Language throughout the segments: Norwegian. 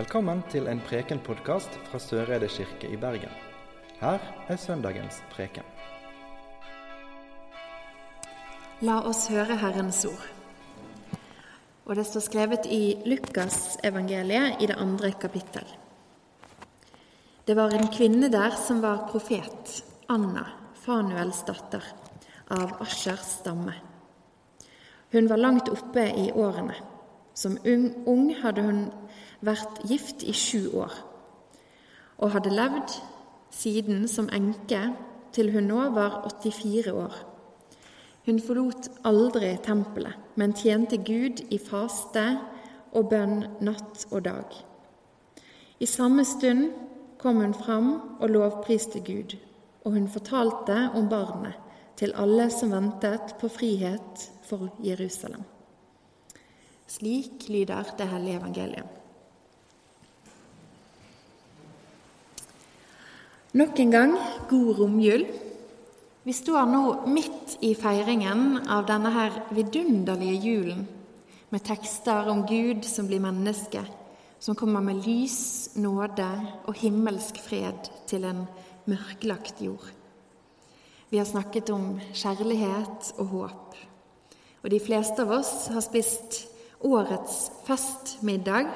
Velkommen til en Preken-podkast fra Søreide kirke i Bergen. Her er søndagens preken. La oss høre Herrens ord. Og det står skrevet i Lukas evangeliet i det andre kapittel. Det var en kvinne der som var profet, Anna, Fanuels datter, av Aschers stamme. Hun var langt oppe i årene. Som ung, hadde hun vært gift i sju år og hadde levd siden som enke til hun nå var 84 år. Hun forlot aldri tempelet, men tjente Gud i faste og bønn natt og dag. I samme stund kom hun fram og lovpriste Gud, og hun fortalte om barnet til alle som ventet på frihet for Jerusalem. Slik lyder det hellige evangeliet. Nok en gang god romjul. Vi står nå midt i feiringen av denne her vidunderlige julen, med tekster om Gud som blir menneske, som kommer med lys, nåde og himmelsk fred til en mørklagt jord. Vi har snakket om kjærlighet og håp, og de fleste av oss har spist årets festmiddag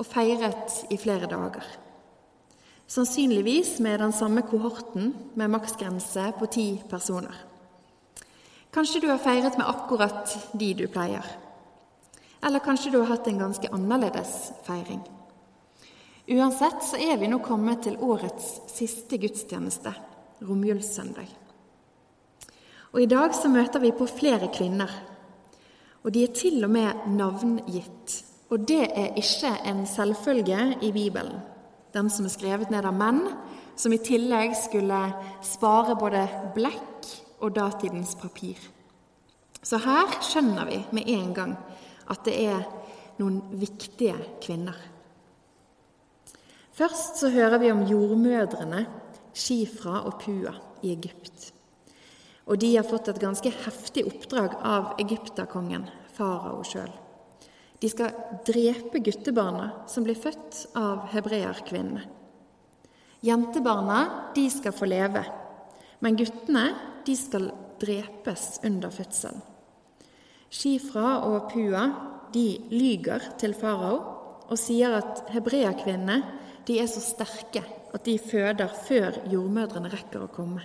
og feiret i flere dager. Sannsynligvis med den samme kohorten med maksgrense på ti personer. Kanskje du har feiret med akkurat de du pleier. Eller kanskje du har hatt en ganske annerledes feiring. Uansett så er vi nå kommet til årets siste gudstjeneste, romjulssøndag. Og I dag så møter vi på flere kvinner, og de er til og med navngitt. Og det er ikke en selvfølge i Bibelen den som er skrevet ned av menn, som i tillegg skulle spare både blekk og datidens papir. Så her skjønner vi med en gang at det er noen viktige kvinner. Først så hører vi om jordmødrene Shifra og Pua i Egypt. Og de har fått et ganske heftig oppdrag av egypterkongen farao sjøl. De skal drepe guttebarna som blir født av hebreerkvinnene. Jentebarna de skal få leve, men guttene de skal drepes under fødselen. Shifra og Pua de lyger til farao og sier at hebreerkvinnene de er så sterke at de føder før jordmødrene rekker å komme.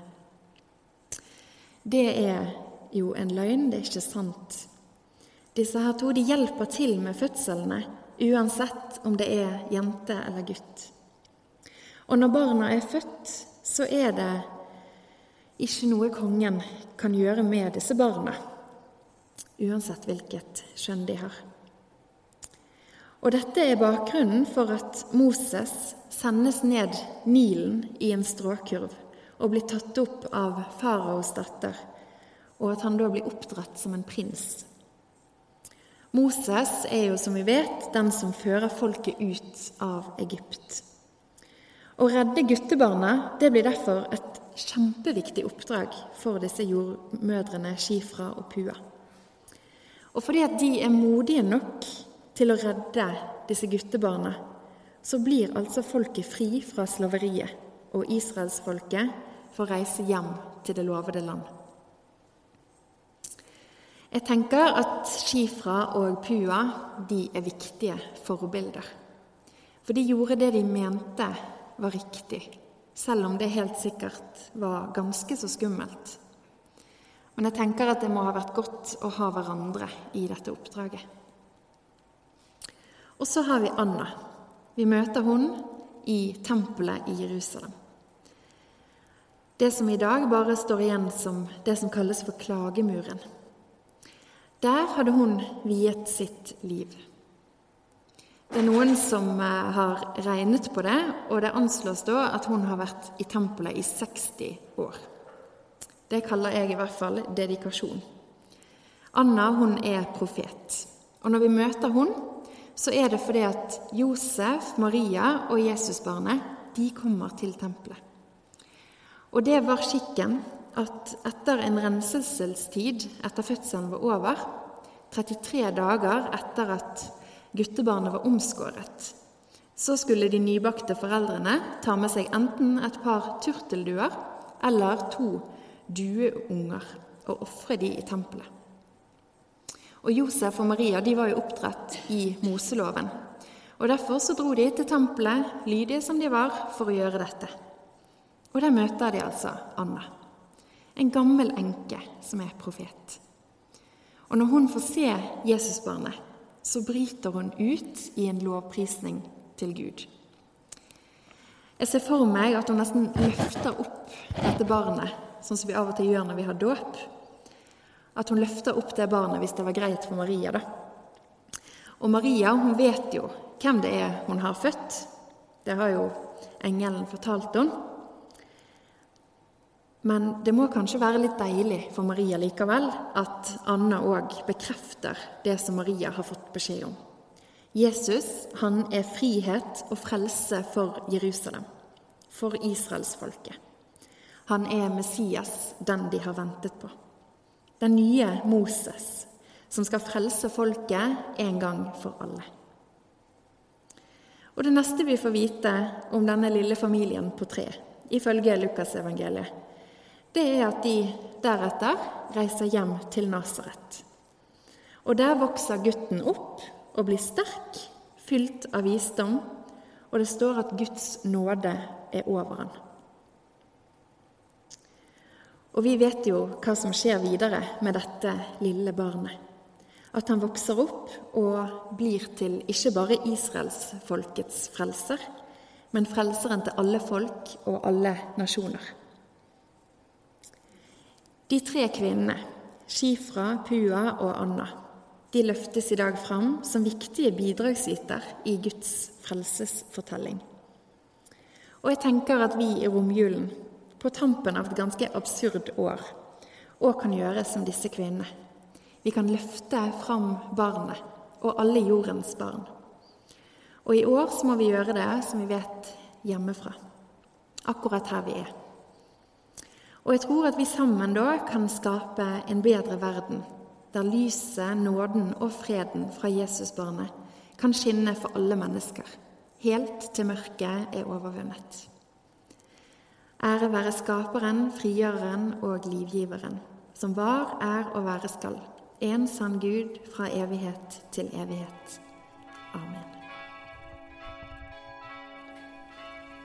Det er jo en løgn, det er ikke sant. Disse her to de hjelper til med fødslene, uansett om det er jente eller gutt. Og når barna er født, så er det ikke noe kongen kan gjøre med disse barna, uansett hvilket kjønn de har. Og dette er bakgrunnen for at Moses sendes ned Nilen i en stråkurv og blir tatt opp av faraos datter, og at han da blir oppdratt som en prins Moses er jo, som vi vet, den som fører folket ut av Egypt. Å redde guttebarna det blir derfor et kjempeviktig oppdrag for disse jordmødrene Shifra og Pua. Og fordi at de er modige nok til å redde disse guttebarna, så blir altså folket fri fra slaveriet, og israelsfolket får reise hjem til det lovede land. Jeg tenker at Shifra og Pua de er viktige forbilder. For de gjorde det de mente var riktig, selv om det helt sikkert var ganske så skummelt. Men jeg tenker at det må ha vært godt å ha hverandre i dette oppdraget. Og så har vi Anna. Vi møter hun i tempelet i Jerusalem. Det som i dag bare står igjen som det som kalles for klagemuren. Der hadde hun viet sitt liv. Det er noen som eh, har regnet på det, og det anslås da at hun har vært i tempelet i 60 år. Det kaller jeg i hvert fall dedikasjon. Anna hun er profet. Og når vi møter hun, så er det fordi at Josef, Maria og Jesusbarnet de kommer til tempelet. Og det var skikken at etter en renselsestid etter fødselen var over, 33 dager etter at guttebarnet var omskåret, Så skulle de nybakte foreldrene ta med seg enten et par turtelduer eller to dueunger og ofre de i tempelet. Og Josef og Maria de var jo oppdratt i Moseloven. og Derfor så dro de til tempelet, lydige som de var, for å gjøre dette. Og Der møter de altså Anna, en gammel enke som er profet. Og Når hun får se Jesusbarnet, så bryter hun ut i en lovprisning til Gud. Jeg ser for meg at hun nesten løfter opp dette barnet, sånn som vi av og til gjør når vi har dåp. At hun løfter opp det barnet hvis det var greit for Maria. da. Og Maria hun vet jo hvem det er hun har født. Det har jo engelen fortalt henne. Men det må kanskje være litt deilig for Maria likevel at Anna òg bekrefter det som Maria har fått beskjed om. Jesus han er frihet og frelse for Jerusalem, for israelsfolket. Han er Messias, den de har ventet på. Den nye Moses, som skal frelse folket en gang for alle. Og Det neste vi får vite om denne lille familien på tre, ifølge Lukasevangeliet, det er at de deretter reiser hjem til Nasaret. Og der vokser gutten opp og blir sterk, fylt av visdom, og det står at Guds nåde er over han. Og vi vet jo hva som skjer videre med dette lille barnet. At han vokser opp og blir til ikke bare israelsfolkets frelser, men frelseren til alle folk og alle nasjoner. De tre kvinnene, Shifra, Pua og Anna, de løftes i dag fram som viktige bidragsyter i Guds frelsesfortelling. Og jeg tenker at vi i romjulen, på tampen av et ganske absurd år, òg kan gjøre som disse kvinnene. Vi kan løfte fram barnet og alle jordens barn. Og i år så må vi gjøre det som vi vet hjemmefra, akkurat her vi er. Og jeg tror at vi sammen da kan skape en bedre verden, der lyset, nåden og freden fra Jesusbarnet kan skinne for alle mennesker, helt til mørket er overvunnet. Ære være Skaperen, Frigjøreren og Livgiveren, som var, er og være skal, en sann Gud fra evighet til evighet. Amen.